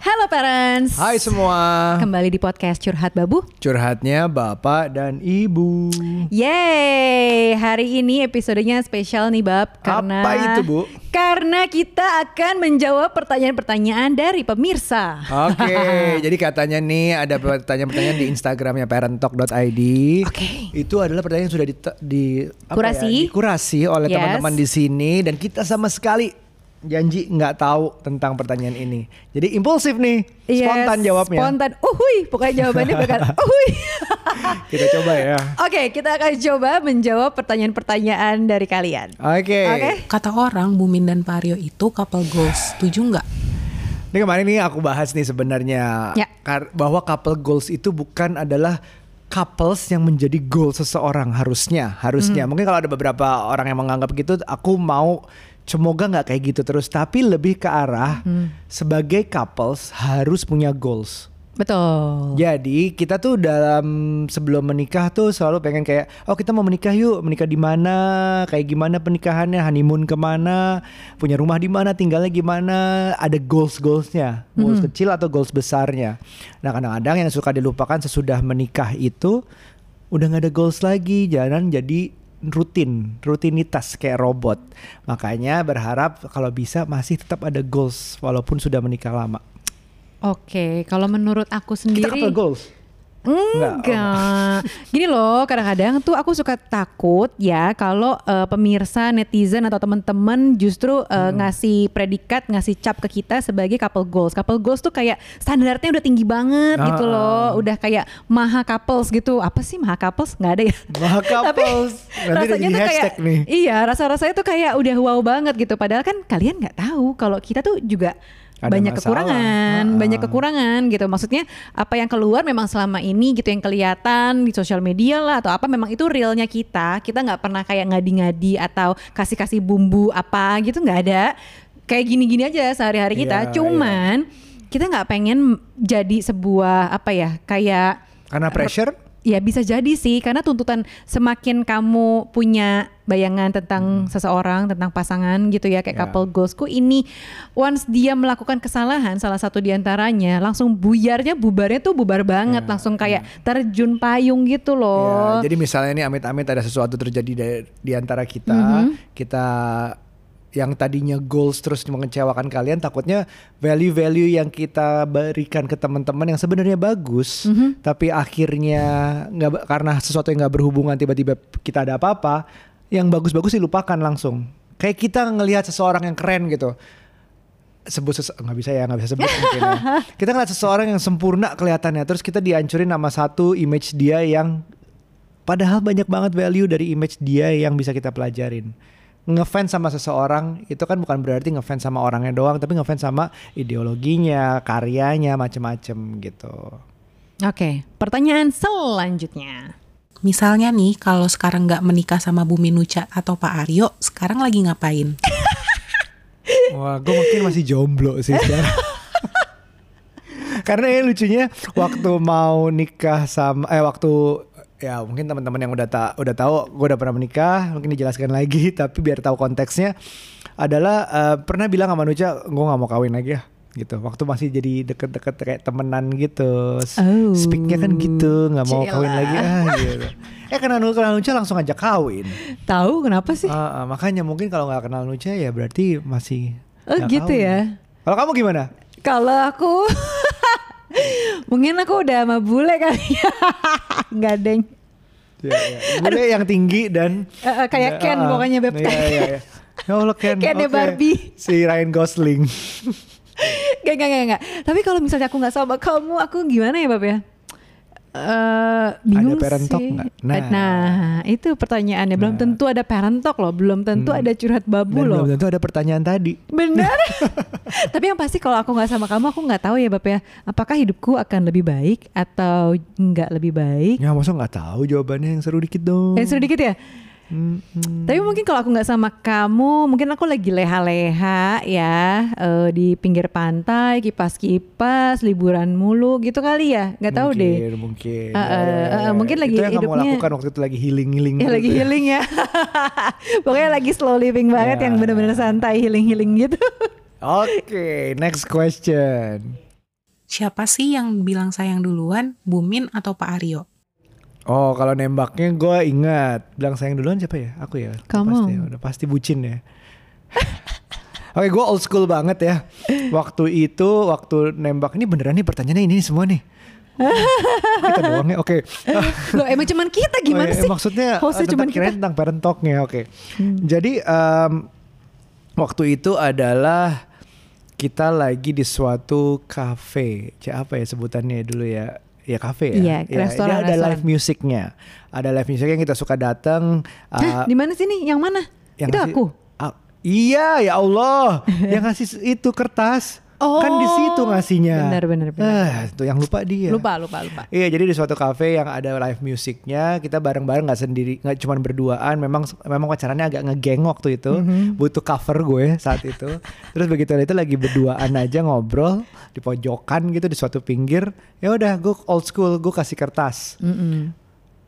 Halo parents. Hai semua. Kembali di podcast Curhat Babu. Curhatnya Bapak dan Ibu. Yeay, hari ini episodenya spesial nih Bab karena Apa itu, Bu? Karena kita akan menjawab pertanyaan-pertanyaan dari pemirsa. Oke, jadi katanya nih ada pertanyaan-pertanyaan di Instagramnya parenttalk.id. Oke. Itu adalah pertanyaan yang sudah di, di apa Kurasi. ya, dikurasi oleh Yes. teman-teman di sini dan kita sama sekali janji nggak tahu tentang pertanyaan ini. Jadi impulsif nih, Yes, spontan jawabnya. Spontan. Uhuy, pokoknya jawabannya bakal uhuy. Kita coba ya. Oke, kita akan coba menjawab pertanyaan-pertanyaan dari kalian. Oke. Oke. Kata orang Bumin dan Pario itu couple goals. Setuju nggak? Ini kemarin nih aku bahas nih sebenarnya Ya. bahwa couple goals itu bukan adalah couples yang menjadi goal seseorang harusnya harusnya Hmm. mungkin kalau ada beberapa orang yang menganggap gitu aku mau semoga nggak kayak gitu terus. Tapi lebih ke arah Hmm. sebagai couples harus punya goals. Betul. jadi kita tuh dalam sebelum menikah tuh selalu pengen kayak oh kita mau menikah yuk. Menikah di mana? Kayak gimana pernikahannya? Honeymoon ke mana punya rumah di mana? Tinggalnya gimana? Ada goals goalsnya goals kecil atau goals besarnya. Nah kadang-kadang yang suka dilupakan sesudah menikah itu udah nggak ada goals lagi. Jalan jadi rutin rutinitas kayak robot. Makanya berharap kalau bisa masih tetap ada goals walaupun sudah menikah lama. Oke, kalau menurut aku kita sendiri couple goals Enggak, Enggak. Gini loh, kadang-kadang tuh aku suka takut ya kalau eh, pemirsa, netizen atau teman-teman justru eh, ngasih predikat, ngasih cap ke kita sebagai couple goals. Couple goals tuh kayak standarnya udah tinggi banget gitu Ah, loh. ah. Udah kayak maha couples gitu. Apa sih maha couples? Nggak ada ya. Maha couples. Nanti udah jadi hashtag nih. Iya, rasa-rasanya tuh kayak udah wow banget gitu. Padahal kan kalian nggak tahu kalau kita tuh juga Ada banyak masalah. kekurangan, Ah, ah. banyak kekurangan gitu. Maksudnya apa yang keluar memang selama ini gitu yang kelihatan di sosial media lah atau apa memang itu realnya kita. Kita nggak pernah kayak ngadi-ngadi atau kasih-kasih bumbu apa gitu nggak ada. Kayak gini-gini aja sehari-hari kita. Iya, Cuman kita nggak pengen jadi sebuah apa ya kayak Karena pressure Ya bisa jadi sih karena tuntutan semakin kamu punya bayangan tentang seseorang, tentang pasangan gitu ya kayak Hmm. Ya. couple goalsku ini once dia melakukan kesalahan salah satu di antaranya langsung buyarnya bubarnya tuh bubar banget Ya, langsung kayak terjun payung gitu loh. Ya, jadi misalnya nih amit-amit ada sesuatu terjadi di, di antara kita, Mhm. kita yang tadinya goals terus mengecewakan kalian, takutnya value-value yang kita berikan ke teman-teman yang sebenarnya bagus, Mhm. tapi akhirnya nggak karena sesuatu yang nggak berhubungan tiba-tiba kita ada apa-apa, yang bagus-bagus dilupakan langsung. Kayak kita ngelihat seseorang yang keren gitu. sebut nggak bisa ya nggak bisa sebut mungkin ya. kita ngeliat seseorang yang sempurna kelihatannya terus kita dihancurin nama satu image dia yang Padahal banyak banget value dari image dia yang bisa kita pelajarin. Ngefans sama seseorang itu kan bukan berarti ngefans sama orangnya doang, tapi ngefans sama ideologinya, karyanya, macem-macem gitu. Oke, pertanyaan selanjutnya. Misalnya nih kalau sekarang nggak menikah sama Bumi Nuca atau Pak Aryo, sekarang lagi ngapain? Wah, gue mungkin masih jomblo sih sekarang. Karena ya lucunya waktu mau nikah sama eh waktu ya mungkin teman-teman yang udah tak udah tahu gue udah pernah menikah mungkin dijelaskan lagi tapi biar tahu konteksnya adalah eh, pernah bilang sama Nuca gue nggak mau kawin lagi ya gitu waktu masih jadi deket-deket kayak temenan gitu Oh. speaknya kan gitu nggak mau kawin Cila. lagi ah gitu eh kenal kenal Nuca langsung ajak kawin Tahu kenapa sih? Ah, ah, makanya mungkin kalau nggak kenal Nuca ya berarti masih Oh, gitu kawin. ya. Kalau kamu gimana? Kalau aku mungkin aku udah sama bule kali ya. Enggak deng. Ya, ya. Bule yang tinggi dan Eh, eh, kayak Ken Ah, ah. pokoknya, Beb. Iya, iya, iya. Ya Allah Ken. Kennya oke. Barbie. Si Ryan Gosling. Gak, gak, gak, gak. Tapi kalau misalnya aku nggak sama kamu, aku gimana ya, Bab ya? Eh bingung Ada parent talk sih. Nah. Nah. itu pertanyaannya. Belum Nah. tentu ada parent talk loh. Belum tentu ada curhat babu Dan loh. belum tentu ada pertanyaan tadi. Benar. Tapi yang pasti kalau aku nggak sama kamu, aku nggak tahu ya, Bab ya. Apakah hidupku akan lebih baik atau nggak lebih baik? Ya masa nggak tahu jawabannya yang seru dikit dong. Eh, seru dikit ya. Hmm. Tapi mungkin kalau aku nggak sama kamu, mungkin aku lagi leha-leha ya eh, di pinggir pantai, kipas-kipas, liburan mulu gitu kali ya. Nggak tahu deh. Mungkin, Mungkin. Eh, eh, eh, eh, mungkin lagi Itu yang kamu hidupnya- lakukan waktu itu lagi healing-healing. Ya lagi gitu. healing ya. Pokoknya lagi slow living banget Ya. yang bener-bener santai healing-healing gitu. Oke, next question. Siapa sih yang bilang sayang duluan, Bumin atau Pak Aryo? Oh kalau nembaknya gue ingat bilang sayang duluan siapa ya? Aku ya. Udah Kamu. Pasti, udah pasti bucin ya. Oke gue old school banget ya. Waktu itu waktu nembak ini beneran nih pertanyaannya ini semua nih. kita doang ya. Oke. Loh emang cuman kita gimana Oh, iya, sih? Maksudnya Hostnya tentang cuman kita. Hmm. tentang parent talknya. Oke. Jadi em, waktu itu adalah kita lagi di suatu cafe. Cek apa ya sebutannya dulu ya? Ya cafe ya. Iya, Ya, restoran, dia ada restoran. live musicnya. Ada live music yang kita suka datang. Hah, uh, di mana sih nih? Yang mana? yang itu ngasih- aku. Ah, iya ya Allah, yang ngasih itu kertas. Kan di situ ngasihnya. Benar, benar, benar. Ah, itu yang lupa dia. Lupa, lupa, lupa. Iya jadi di suatu cafe yang ada live musiknya kita bareng-bareng nggak sendiri nggak cuma berduaan memang memang pacarannya agak ngegeng waktu itu Mhm. butuh cover gue saat itu terus begitu itu lagi berduaan aja ngobrol di pojokan gitu di suatu pinggir ya udah gue old school gue kasih kertas Mm-mm.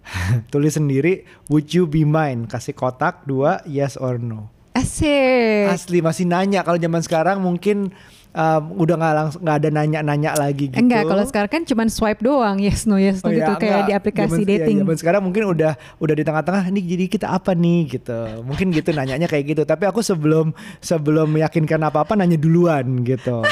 tulis sendiri would you be mine kasih kotak dua yes or no Asik. asli masih nanya kalau zaman sekarang mungkin um, udah nggak langsung nggak ada nanya-nanya lagi gitu Enggak, kalau sekarang kan cuman swipe doang, yes no yes Oh no gitu ya, kayak enggak. di aplikasi Zaman- iya, dating. zaman sekarang mungkin udah udah di tengah-tengah nih jadi kita apa nih gitu. Mungkin gitu nanyanya kayak gitu. Tapi aku sebelum sebelum meyakinkan apa-apa nanya duluan gitu.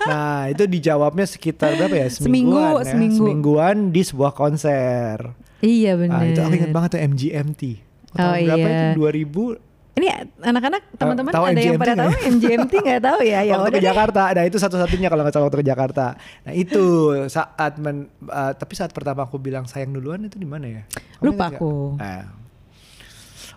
Nah itu dijawabnya sekitar berapa ya Seminggu, semingguan ya seminggu. semingguan di sebuah konser. Iya benar. Ah, itu aku ingat banget tuh MGMT. Oh, Tahun berapa iya. itu 2000 Ini anak-anak teman-teman tahu ada yang MGMT pada nggak tahu? MGMT nggak tahu ya? Ya waktu udah ke deh. Jakarta. Nah itu satu-satunya kalau nggak salah waktu ke Jakarta. Nah itu saat men, uh, tapi saat pertama aku bilang sayang duluan itu di mana ya? Kamu Lupa aku. Nah.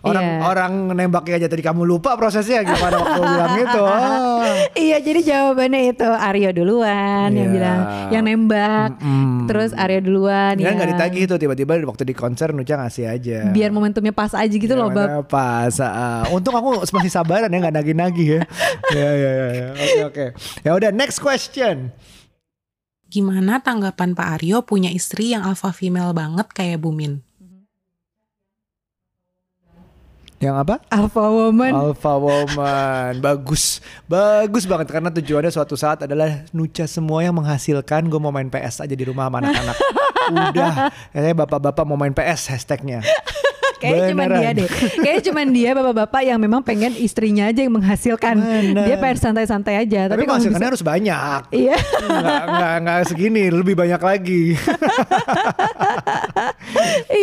Orang Iya. orang nembaknya aja tadi kamu lupa prosesnya gimana waktu bilang itu. Oh. Iya, jadi jawabannya itu Aryo duluan Iya. yang bilang yang nembak. Mm-mm. Terus Aryo duluan Kan ya. nggak ditagih tuh tiba-tiba waktu di konser Nuca ngasih aja. Biar momentumnya pas aja gitu loh, Bab. Gimana Pas. ah. untung aku masih sabaran ya nggak nagih-nagih ya. ya ya ya. ya. Oke oke. Ya udah next question. Gimana tanggapan Pak Aryo punya istri yang alpha female banget kayak Bumin? Yang apa? Alpha woman. Alpha Woman Bagus Bagus banget Karena tujuannya suatu saat adalah Nuca semua yang menghasilkan Gue mau main PS aja di rumah sama anak-anak Udah Kayaknya bapak-bapak mau main PS hashtagnya Kayaknya cuma dia deh. Kayaknya cuma dia bapak-bapak yang memang pengen istrinya aja yang menghasilkan. Bener. Dia pengen santai-santai aja. Tapi Tapi, menghasilkannya bisa- harus banyak Iya. nggak, nggak, nggak segini Lebih banyak lagi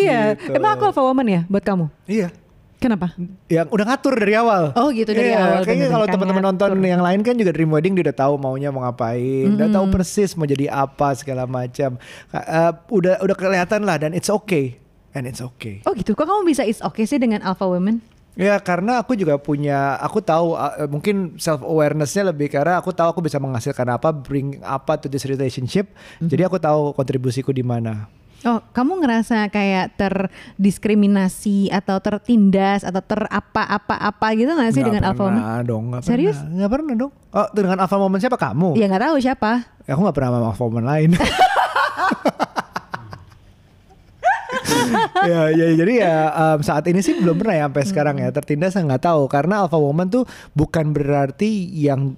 iya. Gitu. Emang aku alpha woman ya buat kamu? Iya Kenapa? yang udah ngatur dari awal. Oh, gitu, dari Iya, awal, Kayaknya kalau teman-teman nonton ngatur. yang lain kan juga Dream Wedding dia udah tahu maunya mau ngapain, udah tahu persis mau jadi apa segala macam. Eh, udah udah kelihatan lah dan it's okay. And it's okay. Oh gitu. Kok kamu bisa is okay sih dengan alpha woman? Ya karena aku juga punya, aku tahu uh, mungkin self awarenessnya lebih karena aku tahu aku bisa menghasilkan apa, bring apa to this relationship. Jadi aku tahu kontribusiku di mana. Oh, kamu ngerasa kayak terdiskriminasi atau tertindas atau terapa-apa-apa gitu gak sih Nggak dengan alpha woman? dong, nggak Serius? pernah. Nggak pernah dong. Oh, dengan alpha woman siapa kamu? Ya nggak tahu siapa. Ya, aku nggak pernah sama alpha woman lain. ya, ya, jadi ya um, saat ini sih belum pernah ya sampai sekarang ya tertindas saya nggak tahu karena alpha woman tuh bukan berarti yang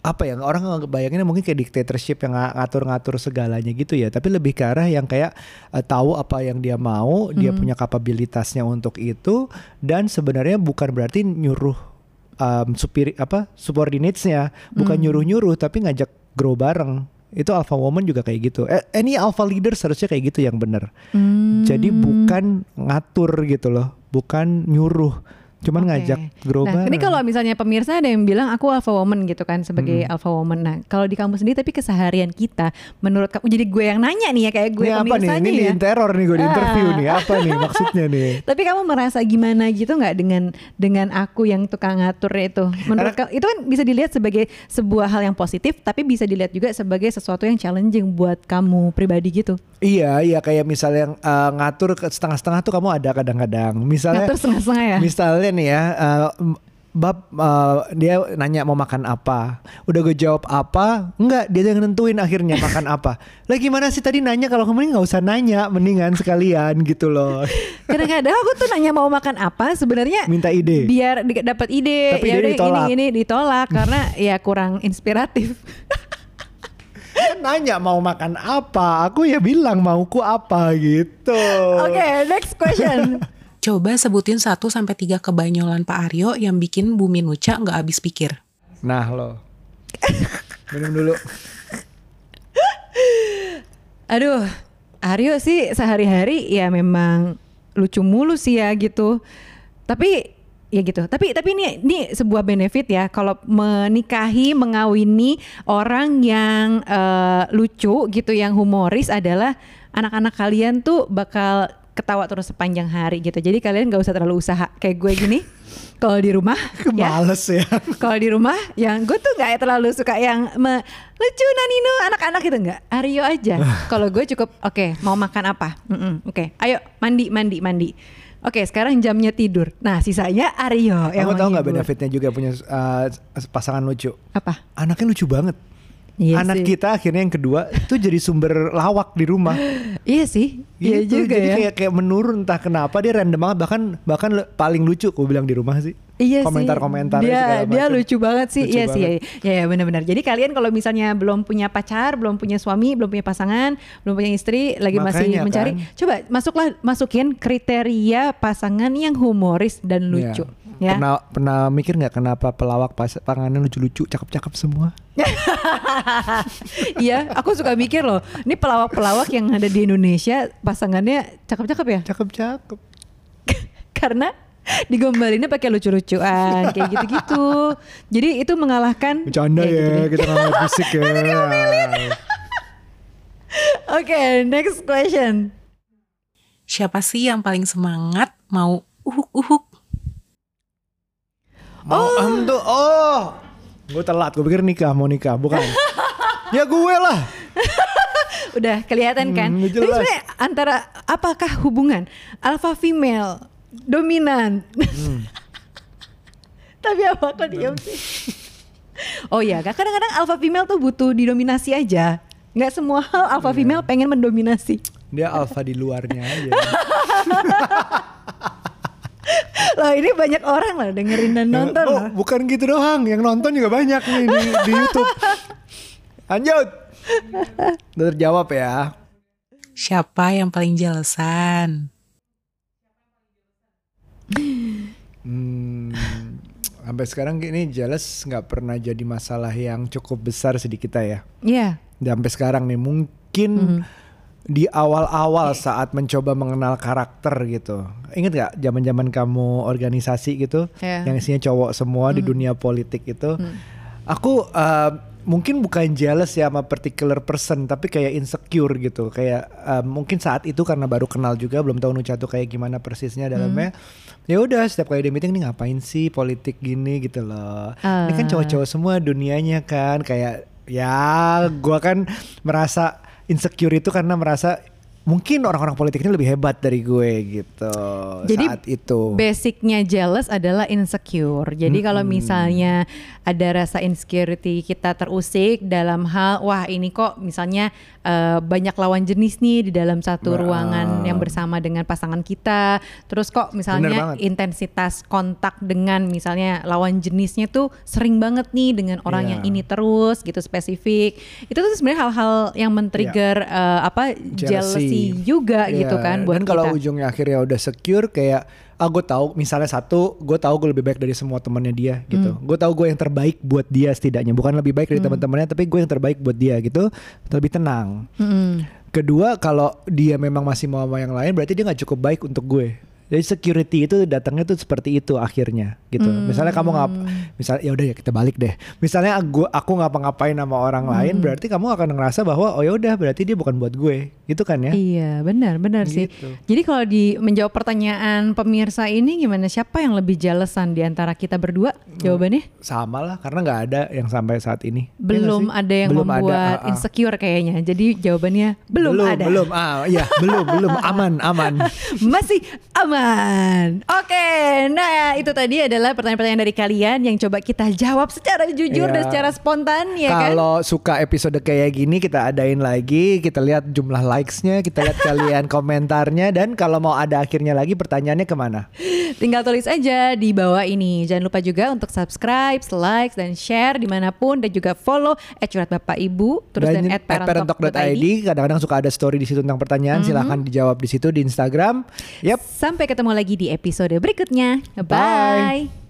apa ya orang nggak bayanginnya mungkin kayak dictatorship yang nga- ngatur-ngatur segalanya gitu ya. Tapi lebih ke arah yang kayak eh, tahu apa yang dia mau dia punya kapabilitasnya untuk itu dan sebenarnya bukan berarti nyuruh um, supiri apa subordinates-nya. Bukan nyuruh-nyuruh tapi ngajak grow bareng. Itu alpha woman juga kayak gitu. Eh, any alpha leader seharusnya kayak gitu yang benar. Hmm. jadi bukan ngatur gitu loh. Bukan nyuruh cuman Oke. ngajak grow Nah, bareng ini kalau misalnya pemirsa ada yang bilang aku alpha woman gitu kan sebagai Hmm. alpha woman. Nah, kalau di kamu sendiri tapi keseharian kita menurut kamu jadi gue yang nanya nih ya kayak gue ini apa nih ini ya. teror nih gue di interview Ah. nih apa nih maksudnya nih Tapi kamu merasa gimana gitu nggak dengan dengan aku yang tukang ngatur itu? Menurut kamu itu kan bisa dilihat sebagai sebuah hal yang positif, tapi bisa dilihat juga sebagai sesuatu yang challenging buat kamu pribadi gitu. iya iya kayak misalnya yang uh, ngatur setengah-setengah tuh kamu ada kadang-kadang misalnya Ngatur setengah-setengah ya. Misalnya nih ya, uh, Bab uh, dia nanya mau makan apa, udah gue jawab apa, enggak dia yang nentuin akhirnya makan apa. Lah gimana sih tadi nanya kalau kamu nggak usah nanya, mendingan sekalian gitu loh. Kadang-kadang aku tuh nanya mau makan apa sebenarnya Minta ide. biar dapat ide Tapi ya ide ditolak. ini ini ditolak karena ya kurang inspiratif. kan nanya mau makan apa, aku ya bilang mauku apa gitu. Oke, next question. Coba sebutin 1 sampai 3 kebanyolan Pak Aryo yang bikin Bumi Nuca nggak habis pikir. Nah lo, minum dulu. Aduh, Aryo sih sehari-hari ya memang lucu mulu sih ya gitu. Tapi ya gitu. Tapi tapi ini ini sebuah benefit ya kalau menikahi, mengawini orang yang eh, lucu gitu, yang humoris adalah anak-anak kalian tuh bakal ketawa terus sepanjang hari gitu. Jadi kalian gak usah terlalu usaha kayak gue gini. Kalau di rumah, ya, Males ya. kalau di rumah yang gue tuh nggak terlalu suka yang me- lucu nanino anak-anak itu nggak Aryo aja kalau gue cukup oke mau makan apa Mm-mm, oke ayo mandi mandi mandi oke sekarang jamnya tidur nah sisanya Aryo yang Kamu tahu nggak benefitnya juga punya uh, pasangan lucu? apa Anaknya lucu banget. Iya Anak sih. kita akhirnya yang kedua itu jadi sumber lawak di rumah. iya sih iya Gitu, juga jadi ya kayak kayak menurun entah kenapa dia random banget bahkan bahkan paling lucu aku bilang di rumah sih. Iya Komentar-komentar sih. Dia dia macam. lucu banget sih. Lucu iya sih. banget. Ya, ya benar-benar. Jadi kalian kalau misalnya belum punya pacar, belum punya suami, belum punya pasangan, belum punya istri, lagi masih Makanya mencari, kan. coba masuklah masukin kriteria pasangan yang humoris dan lucu. Iya. Ya. Pernah pernah mikir nggak kenapa pelawak pasangannya lucu-lucu, cakep-cakep semua? Iya, aku suka mikir loh. Ini pelawak-pelawak yang ada di Indonesia pasangannya cakep-cakep ya? Cakep-cakep. Karena digombalinnya pakai lucu-lucuan kayak gitu-gitu. Jadi itu mengalahkan Bercanda ya, gitu kita ngeliat fisik ya. Oke, next question. Siapa sih yang paling semangat mau uhuk-uhuk? Mau am tuh, oh. Gue telat, gue pikir nikah, mau nikah, bukan. ya gue lah. Udah kelihatan kan? Hmm, Tapi jelas. sebenarnya antara apakah hubungan alpha female dominan? Hmm. Tapi apa kok diam sih? oh ya, kadang-kadang alpha female tuh butuh didominasi aja. Nggak semua hal alpha female pengen mendominasi. Dia alfa di luarnya aja. Loh ini banyak orang loh dengerin dan nonton oh, loh. bukan gitu doang, yang nonton juga banyak nih di, di YouTube. Lanjut. Udah terjawab ya. Siapa yang paling jelesan? Hmm, sampai sekarang ini jelas nggak pernah jadi masalah yang cukup besar sih di kita ya. Iya. Dan sampai sekarang nih mungkin Mhm. Di awal-awal saat mencoba mengenal karakter gitu. Ingat gak zaman-zaman kamu organisasi gitu Iya. yang isinya cowok semua di dunia politik itu. Aku uh, mungkin bukan jealous ya sama particular person tapi kayak insecure gitu. Kayak uh, mungkin saat itu karena baru kenal juga belum tahu Nucha tuh kayak gimana persisnya dalamnya. Ya udah setiap kali di meeting nih ngapain sih politik gini gitu loh. Ini kan Ah. cowok-cowok semua dunianya kan kayak ya gua kan merasa insecure itu karena merasa mungkin orang-orang politik ini lebih hebat dari gue gitu Jadi saat itu. Basicnya jealous adalah insecure. Jadi kalau Mm-mm. misalnya ada rasa insecurity kita terusik dalam hal wah ini kok misalnya eh, banyak lawan jenis nih di dalam satu Wah. ruangan yang bersama dengan pasangan kita. Terus kok misalnya intensitas kontak dengan misalnya lawan jenisnya tuh sering banget nih dengan orang Iya. yang ini terus gitu spesifik. Itu tuh sebenarnya hal-hal yang men-trigger eh, apa jealousy, juga Iya, gitu kan buat Dan kalau kita. ujungnya akhirnya udah secure kayak ah gue tahu misalnya satu gue tahu gue lebih baik dari semua temannya dia gitu. Hmm. Gue tahu gue yang terbaik buat dia setidaknya bukan lebih baik dari teman-temannya tapi gue yang terbaik buat dia gitu. Lebih tenang. Mm-mm. Kedua kalau dia memang masih mau sama yang lain berarti dia nggak cukup baik untuk gue. Jadi security itu datangnya tuh seperti itu akhirnya gitu. Misalnya kamu ngap, misalnya ya udah ya kita balik deh. Misalnya gua aku ngapa-ngapain sama orang lain berarti kamu akan ngerasa bahwa oh ya udah berarti dia bukan buat gue. Gitu kan ya? Iya benar benar sih. Gitu. Jadi kalau di menjawab pertanyaan pemirsa ini gimana siapa yang lebih jelesan di antara kita berdua? Jawabannya Sama lah karena nggak ada yang sampai saat ini. Ya nggak belum sih? ada yang Belum ada, membuat ah, insecure kayaknya. Jadi jawabannya belum, ada. Belum, ah, iya, belum, belum, aman, aman. Masih aman. Oke, nah itu tadi adalah pertanyaan-pertanyaan dari kalian yang coba kita jawab secara jujur Iya. dan secara spontan ya kan? Kalau suka episode kayak gini kita adain lagi, kita lihat jumlah likes-nya, kita lihat kalian komentarnya dan kalau mau ada akhirnya lagi pertanyaannya ke mana? Tinggal tulis aja di bawah ini. Jangan lupa juga untuk subscribe, like, dan share di mana pun dan juga follow @curhat bapak ibu terus dan, at @parentalk.id. parentalk.id kadang-kadang suka ada story di situ tentang pertanyaan, silahkan dijawab di situ di Instagram. Yap. Sampai ketemu lagi di episode berikutnya. Bye. Bye.